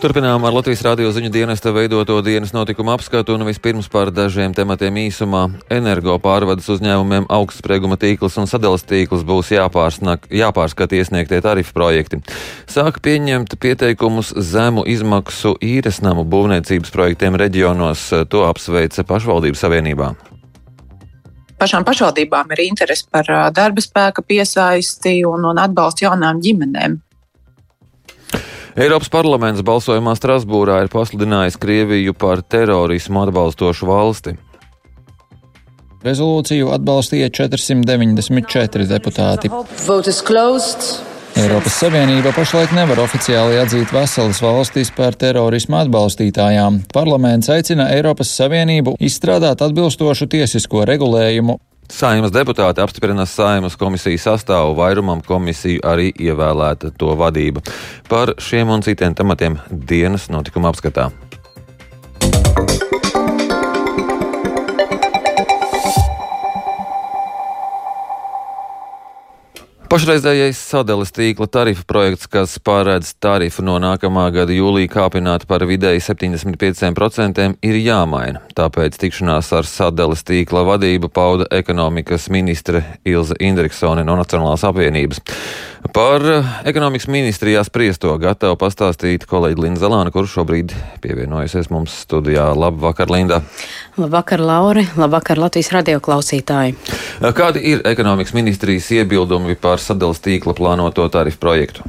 Turpinām ar Latvijas radio ziņu dienesta veidoto dienas notikumu apskatu un vispirms par dažiem tematiem īsumā. Energo pārvades uzņēmumiem augstsprieguma tīkls un sadales tīkls būs jāpārskata iesniegtie tarifu projekti. Sāka pieņemt pieteikumus zemu izmaksu īres namu būvniecības projektiem reģionos, to apsveica pašvaldību savienībā pašām pašvaldībām ir interese par darba spēka piesaisti un, un atbalstu jaunām ģimenēm. Eiropas parlaments balsojumā Strasbūrā ir pasludinājis Krieviju par terorismu atbalstošu valsti. Rezolūciju atbalstīja 494 deputāti. Eiropas Savienība pašlaik nevar oficiāli atzīt veselas valstis par terorismu atbalstītājām. Parlaments aicina Eiropas Savienību izstrādāt atbilstošu tiesisko regulējumu. Saimas deputāti apstiprina Saimas komisijas sastāvu, vairumam komisiju arī ievēlēta to vadība. Par šiem un citiem tematiem dienas notikuma apskatā. Pašreizējais sadales tīkla tarifu projekts, kas paredz tarifu no nākamā gada jūlija kāpināt par vidēji 75%, ir jāmaina. Tāpēc tikšanās ar sadales tīkla vadību pauda ekonomikas ministre Ilza Indriksone no Nacionālās apvienības. Par ekonomikas ministrijā spriesto gatava pastāstīt kolēģi Linda Zelāna, kurš šobrīd pievienojusies mums studijā. Labvakar, Linda! Labvakar, Lauri! Labvakar, Latvijas radio klausītāji! Kādi ir ekonomikas ministrijas iebildumi par sadales tīkla plānoto tarifu projektu?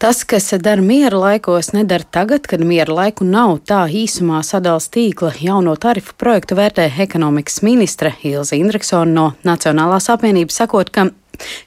Tas, kas dara miera laikos, nedara tagad, kad miera laiku nav. Tā īsumā sadalās tīkla jauno tarifu projektu vērtē ekonomikas ministre Ilza Indriksona no Nacionālās apvienības, sakot, ka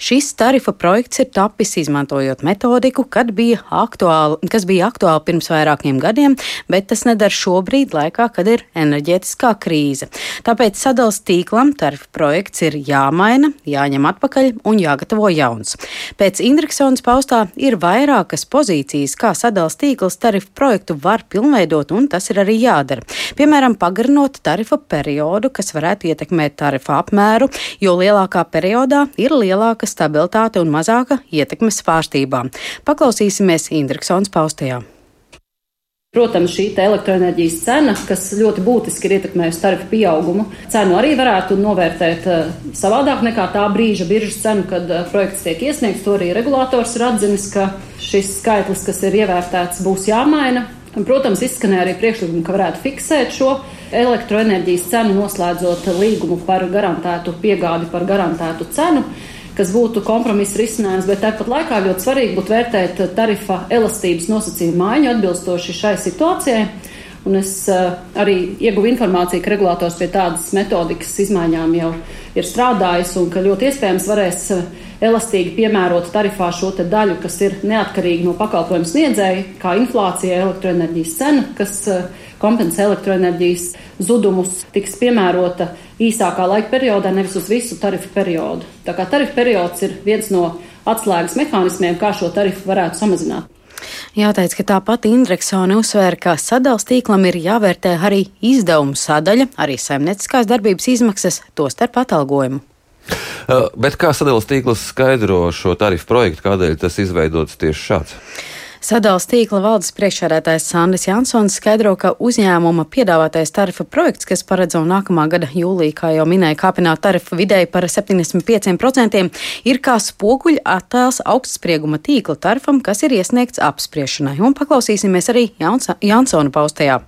Šis tarifa projekts ir tapis izmantojot metodiku, bija aktuāli, kas bija aktuāli pirms vairākiem gadiem, bet tas nedara šobrīd, laikā, kad ir enerģētiskā krīze. Tāpēc sadals tīklam tarifa projekts ir jāmaina, jāņem atpakaļ un jāgatavo jauns. Pēc Indriksons paustā ir vairākas pozīcijas, kā sadals tīkls tarifu projektu var pilnveidot, un tas ir arī jādara. Piemēram, pagarinot tarifa periodu, kas varētu ietekmēt tarifa apmēru, jo lielākā periodā ir lielāka lielāka stabilitāte un mazāka ietekmes svārstībām. Paklausīsimies Indriksons paustajā. Protams, šī elektroenerģijas cena, kas ļoti būtiski ir ietekmējusi tarifu pieaugumu, cenu arī varētu novērtēt uh, savādāk nekā tā brīža biržas cenu, kad uh, projekts tiek iesniegts. To arī regulators ir atzinis, ka šis skaitlis, kas ir ievērtēts, būs jāmaina. Protams, izskanēja arī priekšlikumi, ka varētu fiksēt šo elektroenerģijas cenu, noslēdzot līgumu par garantētu piegādi par garantētu cenu kas būtu kompromisa risinājums, bet tāpat laikā ļoti svarīgi būtu vērtēt tarifa elastības nosacījumu maiņu atbilstoši šai situācijai. Un es uh, arī ieguvu informāciju, ka regulators pie tādas metodikas izmaiņām jau ir strādājis un ka ļoti iespējams varēs uh, elastīgi piemērot tarifā šo daļu, kas ir neatkarīga no pakalpojumu sniedzēja, kā inflācija, elektroenerģijas cena, kas uh, kompensē elektroenerģijas zudumus, tiks piemērota īsākā laika periodā, nevis uz visu tarifu periodu. Tā kā tarifu periods ir viens no atslēgas mehānismiem, kā šo tarifu varētu samazināt. Jāteic, ka tāpat Indreksone uzsvēra, ka sadals tīklam ir jāvērtē arī izdevumu sadaļa, arī saimnieciskās darbības izmaksas, to starp atalgojumu. Uh, bet kā sadalījums tīkls skaidro šo tarifu projektu, kādēļ tas izveidots tieši šāds? Sadals tīkla valdes priekšsēdētājs Sandis Jansons skaidro, ka uzņēmuma piedāvātais tarifa projekts, kas paredz jau nākamā gada jūlijā, kā jau minēja, kāpināt tarifu vidēji par 75%, ir kā spoguļa attēls augstsprieguma tīkla tarifam, kas ir iesniegts apspriešanai. Un paklausīsimies arī Jans Jansona paustajā.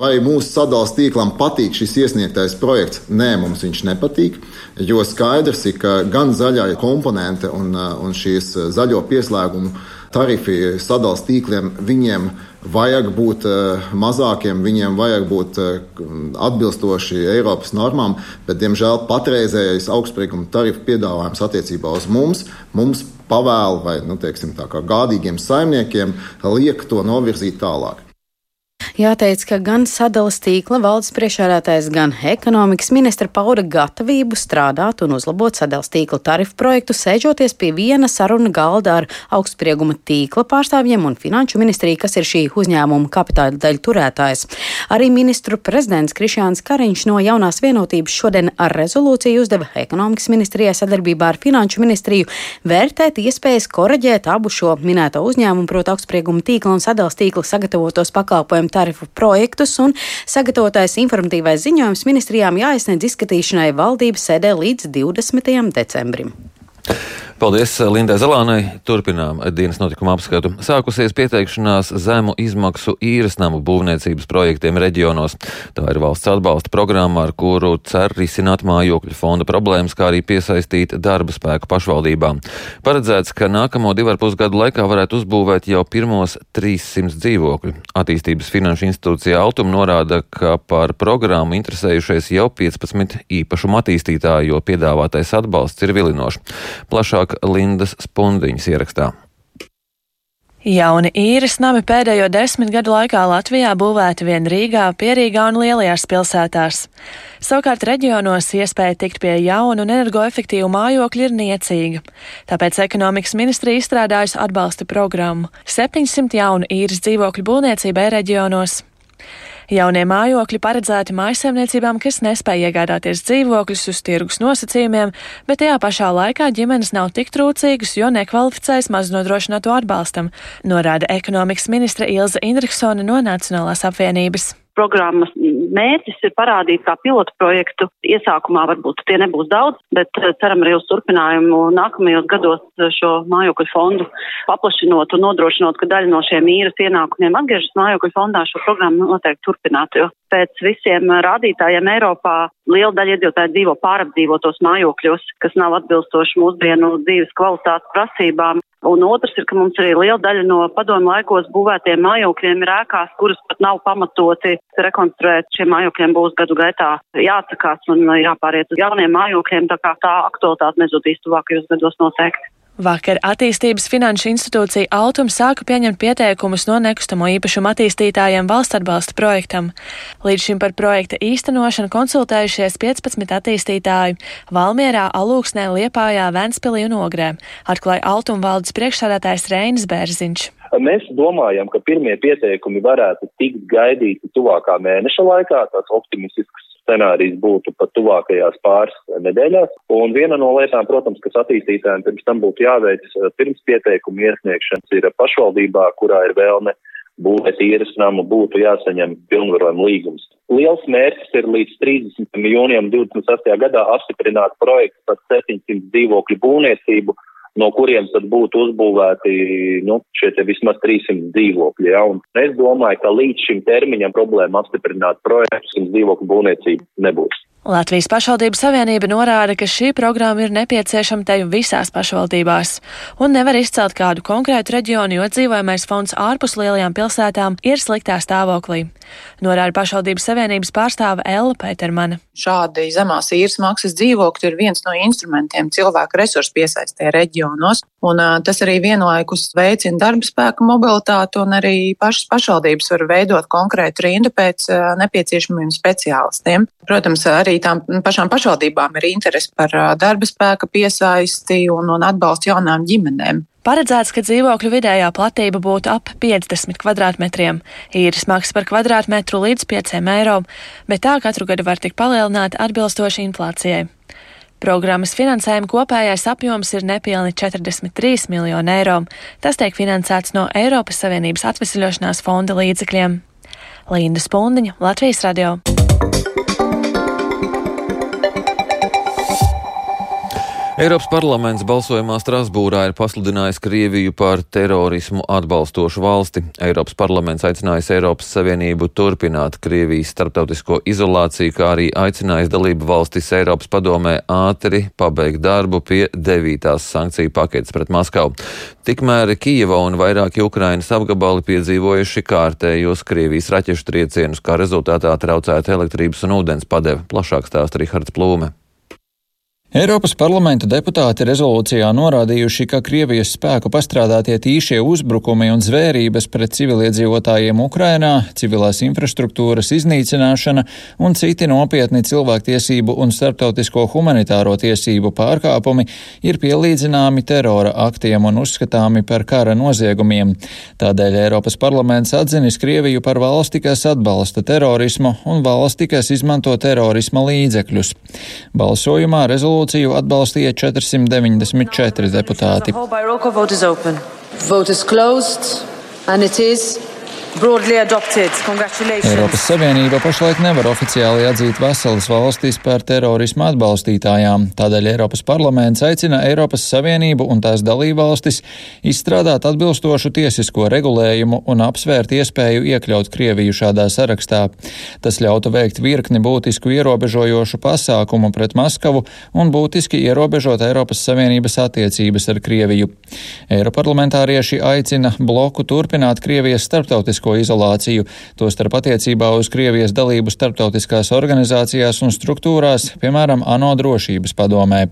Vai mūsu sadalījuma tīklam patīk šis iesniegtais projekts? Nē, mums viņš nepatīk. Jo skaidrs ir, ka gan zaļā komponente un, un šīs zaļo pieslēgumu tarifi sadalījuma tīkliem, viņiem vajag būt eh, mazākiem, viņiem vajag būt eh, atbilstoši Eiropas normām, bet, diemžēl, patreizējais augstsprieguma tarifu piedāvājums attiecībā uz mums, mums pavēl vai, nu, teiksim, tā kā gādīgiem saimniekiem liek to novirzīt tālāk. Jāteic, ka gan sadalas tīkla valdes priekšādātājs, gan ekonomikas ministra pauda gatavību strādāt un uzlabot sadalas tīkla tarifu projektu, sēžoties pie viena saruna galda ar augstsprieguma tīkla pārstāvjiem un finanšu ministriju, kas ir šī uzņēmuma kapitāla daļa turētājs. Arī ministru prezidents Krišjāns Kariņš no jaunās vienotības šodien ar rezolūciju uzdeva ekonomikas ministrijai sadarbībā ar finanšu ministriju vērtēt iespējas koreģēt abu šo minēto uzņēmumu, proti augstsprieguma tīkla un sadalas tīkla sagatavotos pakalpojumu tarifu tarifu projektus, un sagatavotais informatīvais ziņojums ministrijām jāiesniedz izskatīšanai valdības sēdē līdz 20. decembrim. Paldies Lindai Zalānai. Turpinām dienas notikuma apskatu. Sākusies pieteikšanās zemu izmaksu īres namu būvniecības projektiem reģionos. Tā ir valsts atbalsta programma, ar kuru cer risināt mājokļu fonda problēmas, kā arī piesaistīt darba spēku pašvaldībām. Paredzēts, ka nākamo divu ar pus gadu laikā varētu uzbūvēt jau pirmos 300 dzīvokļu. Attīstības finanšu institūcija Altum norāda, ka par programmu interesējušies jau 15 īpašumu attīstītāji, jo piedāvātais atbalsts ir vilinošs. Plašāk Tālāk Lindas Spundiņas ierakstā. Jauni īres nami pēdējo desmit gadu laikā Latvijā būvēti vien Rīgā, Pierīgā un lielajās pilsētās. Savukārt reģionos iespēja tikt pie jaunu un energoefektīvu mājokļu ir niecīga. Tāpēc ekonomikas ministrija izstrādājusi atbalsta programmu - 700 jaunu īres dzīvokļu būvniecībai reģionos. Jaunie mājokļi paredzēti mājsaimniecībām, kas nespēja iegādāties dzīvokļus uz tirgus nosacījumiem, bet tajā pašā laikā ģimenes nav tik trūcīgas, jo nekvalificējas maznodrošināto atbalstam, norāda ekonomikas ministra Ilza Indriksone no Nacionālās apvienības programmas mērķis ir parādīt kā pilotu projektu. Iesākumā varbūt tie nebūs daudz, bet eh, ceram arī uz turpinājumu nākamajos gados eh, šo mājokļu fondu paplašinot un nodrošinot, ka daļa no šiem īres ienākumiem atgriežas mājokļu fondā šo programmu noteikti turpināt, jo pēc visiem rādītājiem Eiropā liela daļa iedzīvotāji dzīvo pārapdzīvotos mājokļos, kas nav atbilstoši mūsdienu dzīves kvalitātes prasībām. Un otrs ir, ka mums arī liela daļa no padomu laikos būvētiem mājokļiem ir ēkās, kuras pat nav pamatoti rekonstruēt. Šiem mājokļiem būs gadu gaitā jāatsakās un jāpāriet uz jauniem mājokļiem, tā kā tā aktualitāte nezudīs tuvākajos gados noteikti. Vakar attīstības finanšu institūcija Altum sāka pieņemt pieteikumus no nekustamo īpašumu attīstītājiem valsts atbalsta projektam. Līdz šim par projekta īstenošanu konsultējušies 15 attīstītāji Valmierā, Alūksnē, Liepājā, Ventspilī un Ogrē, atklāja Altum valdes priekšsādātājs Reinis Bērziņš. Mēs domājam, ka pirmie pieteikumi varētu tikt gaidīti tuvākā mēneša laikā, tāds optimistisks scenārijs būtu pat tuvākajās pāris nedēļās. Un viena no lietām, protams, kas attīstītājiem pirms tam būtu jāveic eh, pirms pieteikuma iesniegšanas, ir pašvaldībā, kurā ir vēlme būvēt īres namu, būtu jāsaņem pilnvarojuma līgums. Liels mērķis ir līdz 30. jūnijam 28. gadā apstiprināt projektu par 700 dzīvokļu būvniecību, no kuriem tad būtu uzbūvēti nu, šie vismaz 300 dzīvokļi. Ja? Un es domāju, ka līdz šim termiņam problēma apstiprināt projektus un dzīvokļu būvniecību nebūs. Latvijas pašvaldību savienība norāda, ka šī programma ir nepieciešama te visās pašvaldībās un nevar izcelt kādu konkrētu reģionu, jo dzīvojamais fonds ārpus lielajām pilsētām ir sliktā stāvoklī. Norāda pašvaldības savienības pārstāve Ella Pētermana. Šādi zemās īres maksas dzīvokļi ir viens no instrumentiem cilvēku resursu piesaistē reģionos, un tas arī vienlaikus veicina darba spēku mobilitāti, un arī pašas pašvaldības var veidot konkrētu rindu pēc nepieciešamiem speciālistiem. Protams, arī tām pašām pašvaldībām ir interese par darba spēka piesaisti un, un atbalstu jaunām ģimenēm. Paredzēts, ka dzīvokļu vidējā platība būtu ap 50 kvadrātmetriem, īres maksa par kvadrātmetru līdz 5 eiro, bet tā katru gadu var tik palielināta atbilstoši inflācijai. Programmas finansējuma kopējais apjoms ir nepilni 43 miljoni eiro. Tas tiek finansēts no Eiropas Savienības atvesļošanās fonda līdzekļiem. Linda Spundiņa, Latvijas radio. Eiropas parlaments balsojumā Strasbūrā ir pasludinājis Krieviju par terorismu atbalstošu valsti. Eiropas parlaments aicinājis Eiropas Savienību turpināt Krievijas starptautisko izolāciju, kā arī aicinājis dalību valstis Eiropas padomē ātri pabeigt darbu pie devītās sankciju paketes pret Maskavu. Tikmēr Kijeva un vairāki Ukrainas apgabali piedzīvojuši kārtējos Krievijas raķešu triecienus, kā rezultātā traucēta elektrības un ūdens padeve. Plašāk stāsta Rihards Plūme. Eiropas parlamenta deputāti rezolūcijā norādījuši, ka Krievijas spēku pastrādātie tīšie uzbrukumi un zvērības pret civiliedzīvotājiem Ukrainā, civilās infrastruktūras iznīcināšana un citi nopietni cilvēktiesību un starptautisko humanitāro tiesību pārkāpumi ir pielīdzināmi terora aktiem un uzskatāmi par kara noziegumiem. Tādēļ Eiropas parlaments atzinis Krieviju par valsti, kas atbalsta terorismu un valsti, kas izmanto terorisma līdzekļus. Balsojumā rezolūcijā rezolūciju atbalstīja 494 deputāti. Eiropas Savienība pašlaik nevar oficiāli atzīt veselas valstis par terorismu atbalstītājām, tādēļ Eiropas parlaments aicina Eiropas Savienību un tās dalībvalstis izstrādāt atbilstošu tiesisko regulējumu un apsvērt iespēju iekļaut Krieviju šādā sarakstā. Tas ļautu veikt virkni būtisku ierobežojošu pasākumu pret Maskavu un būtiski ierobežot Eiropas Savienības attiecības ar Krieviju. Eiroparlamentārieši aicina bloku turpināt Krievijas starptautisko starptautisko izolāciju, tostarp attiecībā uz Krievijas dalību starptautiskās organizācijās un struktūrās, piemēram, ANO drošības padomē.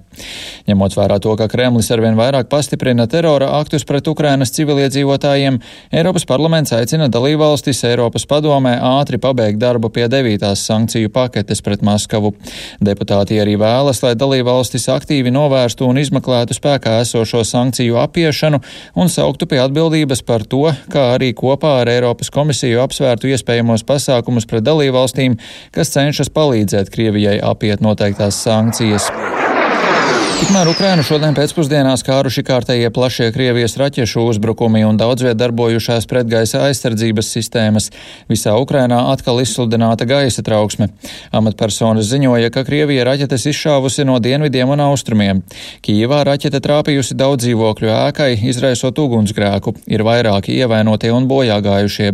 Ņemot vērā to, ka Kremlis arvien vairāk pastiprina terora aktus pret Ukrainas civiliedzīvotājiem, Eiropas parlaments aicina dalībvalstis Eiropas padomē ātri pabeigt darbu pie devītās sankciju paketes pret Maskavu. Deputāti arī vēlas, lai dalībvalstis aktīvi novērstu un izmeklētu spēkā esošo sankciju apiešanu un sauktu pie atbildības par to, kā arī kopā ar Eiropas Eiropas komisiju apsvērtu iespējamos pasākumus pret dalībvalstīm, kas cenšas palīdzēt Krievijai apiet noteiktās sankcijas. Tikmēr Ukrainu šodien pēcpusdienā skāruši kārtējie plašie Krievijas raķešu uzbrukumi un daudzviet darbojušās pretgaisa aizsardzības sistēmas. Visā Ukrainā atkal izsludināta gaisa trauksme. Amatpersonas ziņoja, ka Krievija raķetes izšāvusi no dienvidiem un austrumiem. Kīvā raķete trāpījusi daudz dzīvokļu ēkai, izraisot ugunsgrēku. Ir vairāki ievainotie un bojā gājušie.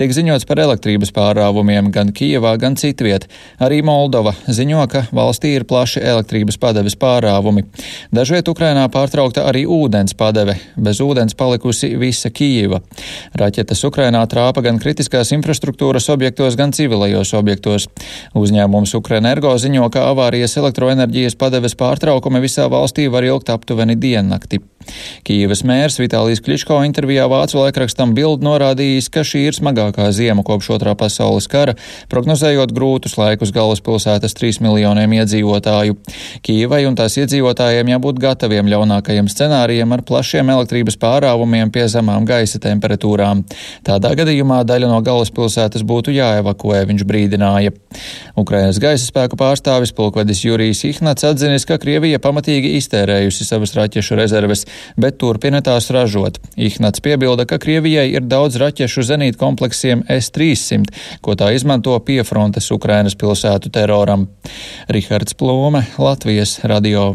Tiek ziņots par elektrības pārāvumiem gan Kīvā, gan citviet. Arī Moldova ziņo, ka valstī ir plaši elektrības padeves pārāvumi. Dažviet Ukrainā pārtraukta arī ūdens padeve, bez ūdens palikusi visa Kīva. Raķetes Ukrainā trāpa gan kritiskās infrastruktūras objektos, gan civilajos objektos. Uzņēmums Ukrenergo ziņo, ka avārijas elektroenerģijas padeves pārtraukumi visā valstī var ilgt aptuveni diennakti. Kīvas mērs Vitālijas Kliško intervijā vācu laikrakstam Bild norādījis, ka šī ir smagākā ziema kopš otrā pasaules kara, prognozējot grūtus laikus galvaspilsētas trīs miljoniem iedzīvotāju. Kīvai un tās iedzīvotājiem jābūt gataviem ļaunākajiem scenārijiem ar plašiem elektrības pārāvumiem pie zemām gaisa temperatūrām. Tādā gadījumā daļa no galvaspilsētas būtu jāevakuē, viņš brīdināja. Ukrainas gaisa spēku pārstāvis pulkvedis Jurijs Ihnats atzinis, ka Krievija pamatīgi iztērējusi savas raķešu rezerves, bet turpina tās ražot. Ihnats piebilda, ka Krievijai ir daudz raķešu zenīt kompleksiem S-300, ko tā izmanto piefrontes Ukrainas pilsētu teroram. Rihards Plūme, Latvijas radio.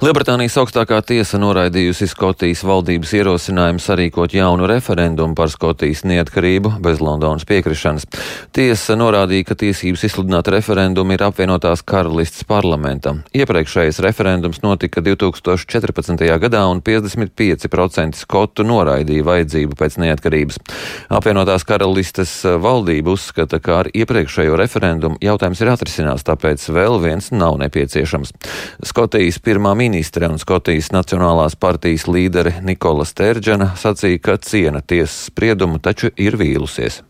Lielbritānijas augstākā tiesa noraidījusi Skotijas valdības ierosinājumu sarīkot jaunu referendumu par Skotijas neatkarību bez Londonas piekrišanas. Tiesa norādīja, ka tiesības izsludināt referendumu ir apvienotās karalists parlamentam. Iepriekšējais referendums notika 2014. gadā un 55% skotu noraidīja vajadzību pēc neatkarības. Apvienotās karalistes valdība uzskata, ka ar iepriekšējo referendumu jautājums ir atrisināts, tāpēc vēl viens nav nepieciešams. Skotijas pirmā ministra ministre un Skotijas Nacionālās partijas līdere Nikola Stērģena sacīja, ka ciena tiesas spriedumu, taču ir vīlusies.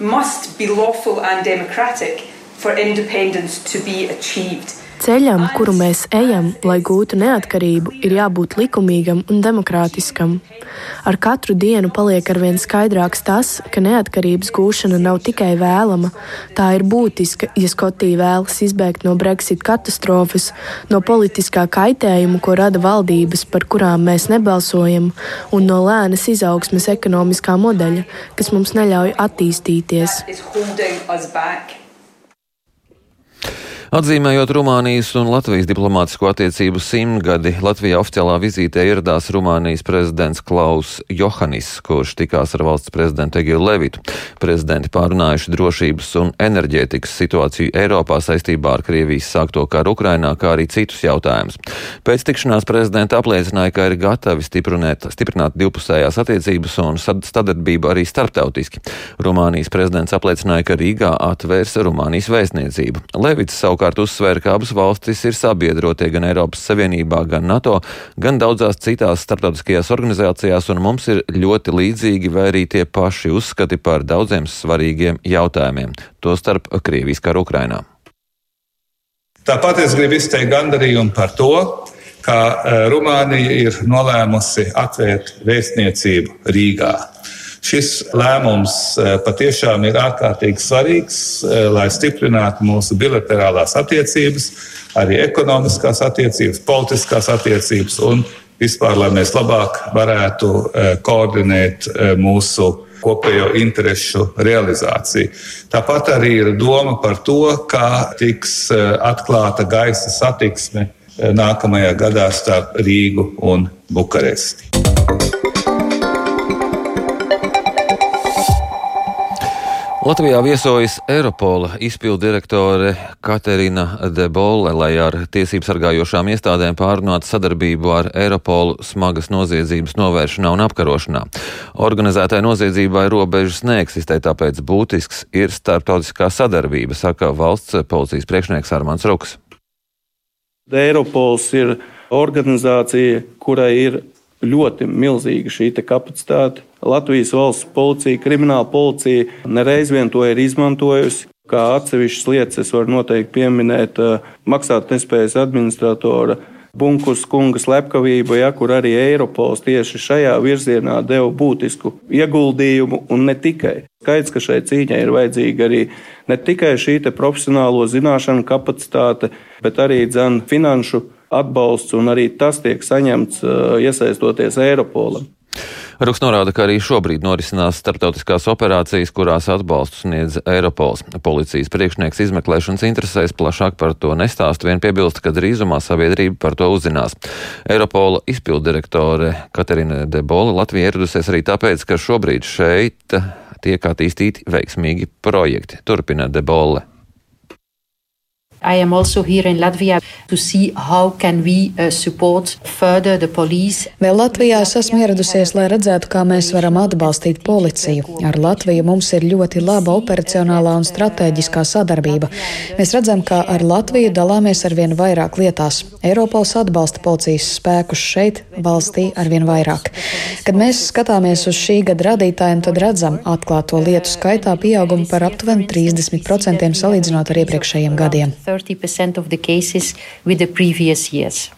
Must be lawful and democratic for independence to be achieved. Ceļam, kuru mēs ejam, lai gūtu neatkarību, ir jābūt likumīgam un demokrātiskam. Ar katru dienu paliek arvien skaidrāks tas, ka neatkarības gūšana nav tikai vēlama, tā ir būtiska, ja Skotija vēlas izbēgt no Brexit katastrofas, no politiskā kaitējuma, ko rada valdības, par kurām mēs nebalsojam, un no lēnas izaugsmes ekonomiskā modeļa, kas mums neļauj attīstīties. Atzīmējot Rumānijas un Latvijas diplomātisko attiecību simtgadi, Latvijā oficiālā vizītē ieradās Rumānijas prezidents Klaus Johannis, kurš tikās ar valsts prezidentu Egilu Levitu. Prezidenti pārunājuši drošības un enerģētikas situāciju Eiropā saistībā ar Krievijas sākto karu Ukrainā, kā arī citus jautājumus. Pēc tikšanās prezidenta apliecināja, ka ir gatavi stiprināt, stiprināt divpusējās attiecības un sadarbību arī starptautiski. Rumānijas prezidents apliecināja, ka Rīgā atvērs Rumānijas vēstniecību. Levits savukārt savukārt uzsvēra, ka abas valstis ir sabiedrotie gan Eiropas Savienībā, gan NATO, gan daudzās citās starptautiskajās organizācijās, un mums ir ļoti līdzīgi vai arī tie paši uzskati par daudziem svarīgiem jautājumiem, tostarp Krievijas karu Ukrainā. Tāpat es gribu izteikt gandarījumu par to, ka eh, Rumānija ir nolēmusi atvērt vēstniecību Rīgā. Šis lēmums eh, patiešām ir ārkārtīgi svarīgs, eh, lai stiprinātu mūsu bilaterālās attiecības, arī ekonomiskās attiecības, politiskās attiecības un vispār, lai mēs labāk varētu eh, koordinēt mūsu kopējo interesu realizāciju. Tāpat arī ir doma par to, kā tiks atklāta gaisa satiksme nākamajā gadā starp Rīgu un Bukaresti. Latvijā viesojas Eiropola izpildirektore Katerina Debolle, lai ar tiesību sargājošām iestādēm pārunātu sadarbību ar Eiropolu smagas noziedzības novēršanā un apkarošanā. Organizētai noziedzībai robežas neeksistē, tāpēc būtisks ir starptautiskā sadarbība, saka valsts policijas priekšnieks Armāns Ruks. Eiropols ir organizācija, kurai ir ļoti milzīga šī kapacitāte. Latvijas valsts policija, krimināla policija nereiz vien to ir izmantojusi. Kā atsevišķas lietas es varu noteikti pieminēt uh, maksātnespējas administratora Bunkus kunga slepkavību, ja, kur arī Eiropols tieši šajā virzienā deva būtisku ieguldījumu, un ne tikai. Skaidrs, ka šai cīņai ir vajadzīga arī ne tikai šī profesionālo zināšanu kapacitāte, bet arī dzen, finanšu atbalsts, un arī tas tiek saņemts iesaistoties Eiropolam. Ruks norāda, ka arī šobrīd norisinās starptautiskās operācijas, kurās atbalstu sniedz Eiropols. Policijas priekšnieks izmeklēšanas interesēs plašāk par to nestāst, vien piebilst, ka drīzumā sabiedrība par to uzzinās. Eiropola izpildirektore Katerina Debola Latvija ieradusies arī tāpēc, ka šobrīd šeit tiek attīstīti veiksmīgi projekti. Turpina Debola. I am also here in Latvia to see how can we uh, support further the police. Vēl Latvijā es esmu ieradusies, lai redzētu, kā mēs varam atbalstīt policiju. Ar Latviju mums ir ļoti laba operacionālā un strateģiskā sadarbība. Mēs redzam, ka ar Latviju dalāmies ar vien vairāk lietās. Eiropols atbalsta policijas spēkus šeit, valstī, ar vien vairāk. Kad mēs skatāmies uz šī gada radītājiem, tad redzam atklāto lietu skaitā pieaugumu par aptuveni 30% salīdzinot ar iepriekšējiem gadiem. 30% of the cases with the previous years.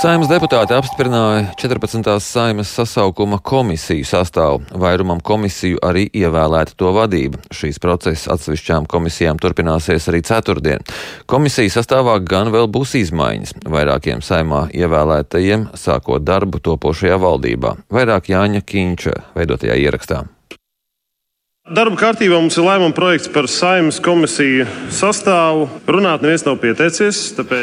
Saimas deputāti apstiprināja 14. saimas sasaukuma komisiju sastāvu. Vairumam komisiju arī ievēlēta to vadība. Šīs procesa atsevišķām komisijām turpināsies arī ceturtdien. Komisijas sastāvā gan vēl būs izmaiņas. Vairākiem saimā ievēlētajiem sākot darbu topošajā valdībā. Vairāk Jāņa Kīņča veidotajā ierakstā. Darba kārtībā mums ir lēmuma projekts par saimnes komisiju sastāvu. Runāt neviens nav pieteicies.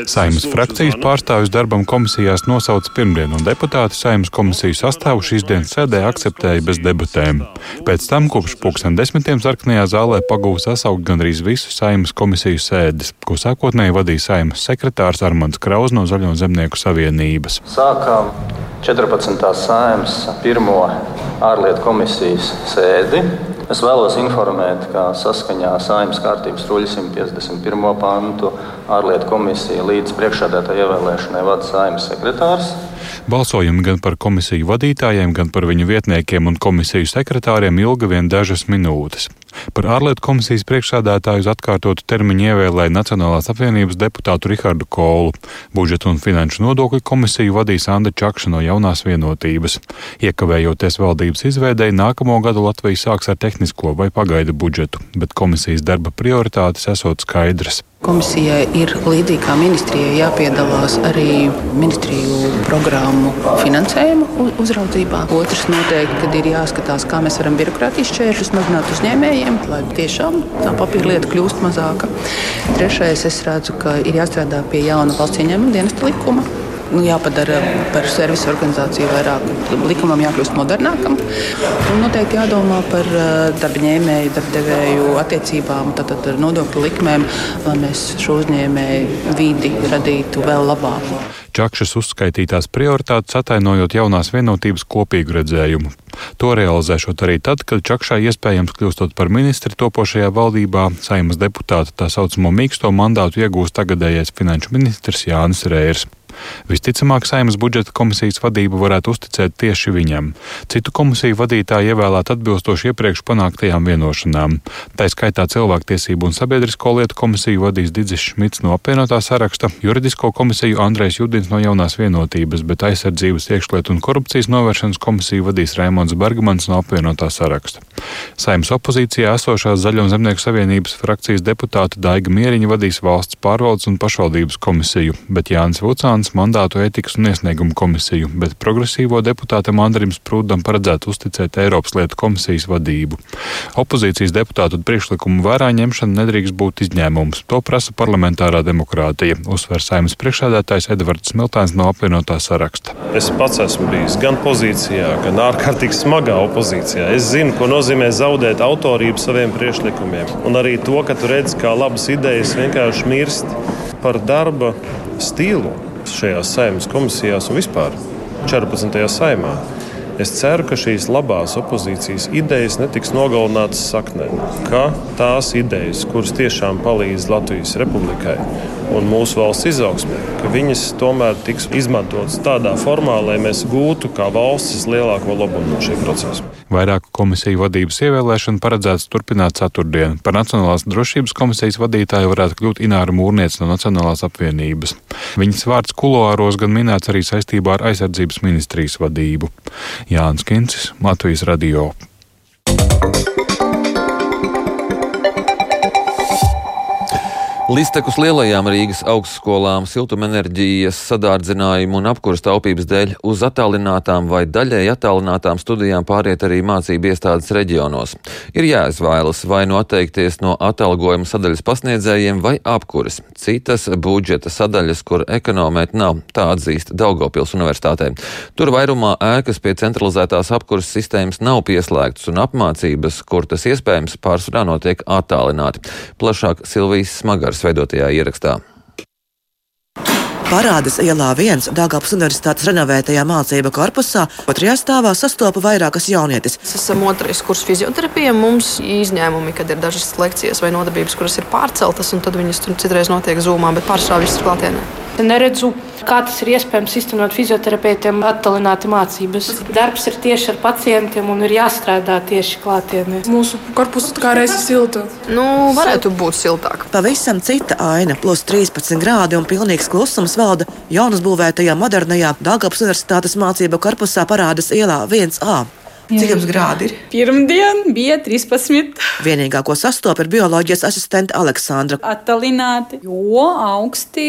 Saimnes frakcijas pārstāvis darbam komisijās nosauca pirmdien, un deputāti saimnes komisiju sastāvu šīs dienas sēdē akceptēja bez debatēm. Pēc tam kopš pulksten desmitiem sarkanajā zālē pagūs sasaukt gandrīz visu saimnes komisiju sēdes, ko sākotnēji vadīja saimnes sekretārs Armands Kraus no Zaļo zemnieku savienības. Sākām 14. saimnes pirmo ārlietu komisijas sēdi. Es vēlos informēt, ka saskaņā ar Saimnes kārtības ruļu 151. pantu ārlietu komisija līdz priekšādētāja ievēlēšanai vada Saimnes sekretārs. Balsojumi gan par komisiju vadītājiem, gan par viņu vietniekiem un komisiju sekretāriem ilga vien dažas minūtes. Par ārlietu komisijas priekšsādātāju uz atkārtotu termiņu ievēlēja Nacionālās apvienības deputātu Rihardu Kolu. Budžeta un finanšu nodokļu komisiju vadīs Anda Čakša no jaunās vienotības. Iekavējoties valdības izveidēji, nākamo gadu Latvija sāks ar tehnisko vai pagaida budžetu, bet komisijas darba prioritātes esot skaidras. Komisijai ir līdzīgi kā ministrijai jāpiedalās arī ministriju programmu finansējuma uzraudzībā. Otrs noteikti, kad ir jāskatās, kā mēs varam birokrātijas šķēršļus mazināt uzņēmējiem lai tiešām tā papīra lieta kļūst mazāka. Trešais, es redzu, ka ir jāstrādā pie jauna valsts ieņēmuma dienesta likuma nu, jāpadara par servisu organizāciju vairāk, likumam jākļūst modernākam. Un noteikti jādomā par uh, darba ņēmēju, darbdevēju attiecībām, tātad ar nodokļu likmēm, lai mēs šo uzņēmēju vidi radītu vēl labāku. Čakšas uzskaitītās prioritātes atainojot jaunās vienotības kopīgu redzējumu. To realizēšot arī tad, kad Čakšai iespējams kļūstot par ministri topošajā valdībā, saimas deputāta tā saucamo mīksto mandātu iegūst tagadējais finanšu ministrs Jānis Rērs. Visticamāk, Saimas budžeta komisijas vadību varētu uzticēt tieši viņam. Citu komisiju vadītāji ievēlēt atbilstoši iepriekš panāktajām vienošanām. Tā skaitā cilvēktiesību un sabiedrisko lietu komisiju vadīs Digis Šmits no apvienotā saraksta, juridisko komisiju Andrēs Judins no jaunās vienotības, bet aizsardzības iekšlietu un korupcijas novēršanas komisiju vadīs Raimons Bergmans no apvienotā saraksta. Saimas opozīcijā esošās Zaļo un Zemnieku savienības frakcijas deputāta Daiga Mieriņa vadīs valsts pārvaldes un pašvaldības komisiju, bet Jānis Vucāns Saimnes mandātu ētikas un iesniegumu komisiju, bet progresīvo deputātam Andrim Sprūdam paredzētu uzticēt Eiropas lietu komisijas vadību. Opozīcijas deputātu priekšlikumu vērā ņemšana nedrīkst būt izņēmums. To prasa parlamentārā demokrātija, uzsver Saimnes priekšsēdētājs Edvards Smiltāns no apvienotā saraksta. Es pats esmu bijis gan pozīcijā, gan ārkārtīgi smagā opozīcijā. Es zinu, ko nozīmē zaudēt autorību saviem priekšlikumiem, un arī to, ka tu redz, kā labas idejas vienkārši mirst par darba stilu šajās saimnes komisijās un vispār 14. saimā. Es ceru, ka šīs labās opozīcijas idejas netiks nogalinātas saknē, ka tās idejas, kuras tiešām palīdz Latvijas republikai un mūsu valsts izaugsmē, ka viņas tomēr tiks izmantotas tādā formā, lai mēs gūtu kā valsts lielāko labumu no šī procesa. Vairāku komisiju vadības ievēlēšanu paredzēts turpināt ceturtdien. Par Nacionālās drošības komisijas vadītāju varētu kļūt Ināra Mūrniece no Nacionālās apvienības. Viņas vārds kuloāros gan minēts arī saistībā ar aizsardzības ministrijas vadību. Jānis Kincis, Latvijas radio. Līdztekus lielajām Rīgas augstskolām siltumenerģijas sadārdzinājumu un apkuras taupības dēļ uz attālinātām vai daļēji attālinātām studijām pāriet arī mācību iestādes reģionos. Ir jāizvēlas vai nu no atteikties no atalgojuma sadaļas pasniedzējiem vai apkuras. Citas budžeta sadaļas, kur ekonomēt nav, tā atzīst Daugopils universitātē. Tur vairumā ēkas pie centralizētās apkuras sistēmas nav pieslēgtas un apmācības, kur tas iespējams, pārsvarā notiek attālināti. Plašāk Silvijas Smagars Latvijas veidotajā ierakstā. Parādas ielā viens Dāngāpas Universitātes renovētajā mācību korpusā, otrajā stāvā sastopa vairākas jaunietes. Es esmu otrais kurs fizioterapijā. Mums ir izņēmumi, kad ir dažas lekcijas vai nodarbības, kuras ir pārceltas, un tad viņas tur citreiz notiek zūmā, bet pārsvarā viss ir klātienē. Neredzu, kā tas ir iespējams iztenot fizioterapeitiem attālināti mācības. Darbs ir tieši ar pacientiem un ir jāstrādā tieši klātienē. Mūsu korpusu kā reizes silta. Nu, varētu būt siltāk. Pavisam cita aina, plus 13 grādi un pilnīgs klusums valda jaunas būvētajā modernajā Dāngāpas Universitātes mācību korpusā parādas ielā 1A. Cik jums grādi ir? Pirmdien bija 13. Vienīgā, ko sastopas, ir bioloģijas asistente Aleksandra. Attālināti, jo augsti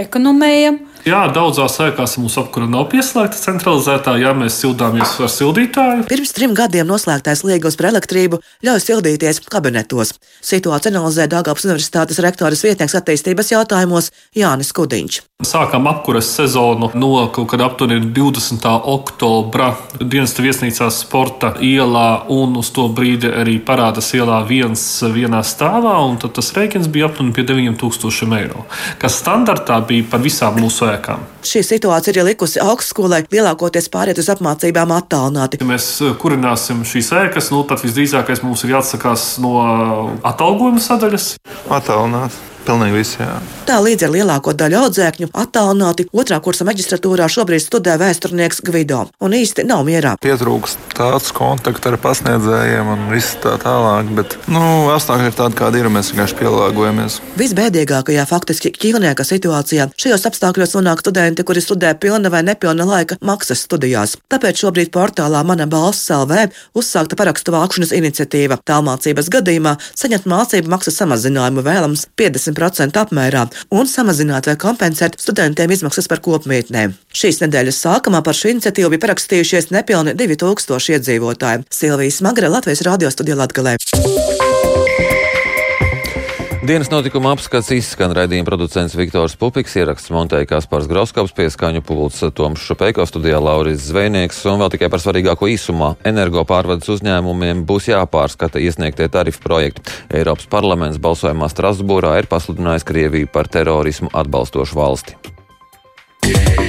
ekonomējam. Jā, daudzās ēkās mums apkura nav pieslēgta centralizētā, ja mēs sildāmies ar sildītāju. Pirms trim gadiem noslēgtais liegums par elektrību ļauj sildīties kabinetos. Situāciju analizē Dāngāpas Universitātes rektoras vietnieks attīstības jautājumos Jānis Kudiņš. Sākām apkuras sezonu no kaut kāda aptuveni 20. oktobra dienas viesnīcā Sporta ielā, un uz to brīdi arī parādās ielā viens vienā stāvā, un tas rēķins bija aptuveni pie 9000 eiro, kas standartā bija par visām mūsu ēkām. Šī situācija ir likusi augstskolai lielākoties pāriet uz apmācībām attālināti. Ja mēs kurināsim šīs ēkas, nu, tad visdrīzākais mums ir jāatsakās no atalgojuma sadaļas. Attālināt. Pilnīgi visi. Jā. Tā līdz ar lielāko daļu audzēkņu attālināti otrā kursa maģistratūrā šobrīd studē vēsturnieks Gvido un īsti nav mierā. Pietrūkst tāds kontakts ar pasniedzējiem un viss tā tālāk, bet nu, apstākļi ir tādi, kādi ir, un mēs vienkārši pielāgojamies. Visbēdīgākajā faktiski ķīlnieka situācijā šajos apstākļos nonāk studenti, kuri studē pilna vai nepilna laika maksas studijās. Tāpēc šobrīd portālā Mana balss LV uzsākta parakstu vākšanas iniciatīva. Tālmācības gadījumā saņemt mācību maksas samazinājumu vēlams 50 80% apmērā un samazināt vai kompensēt studentiem izmaksas par kopmītnēm. Šīs nedēļas sākumā par šo iniciatīvu bija parakstījušies nepilni 2000 iedzīvotāji. Silvijas Magre Latvijas radio studijā Latgalē. Dienas notikuma apskats izskan raidījuma producents Viktors Pupiks, ieraksts montēja Kaspars Grauskaps, pieskaņu pults Toms Šupeiko studijā Lauris Zvejnieks un vēl tikai par svarīgāko īsumā. Energo pārvades uzņēmumiem būs jāpārskata iesniegtie tarifu projekti. Eiropas parlaments balsojumā Strasbūrā ir pasludinājis Krieviju par terorismu atbalstošu valsti. Yeah.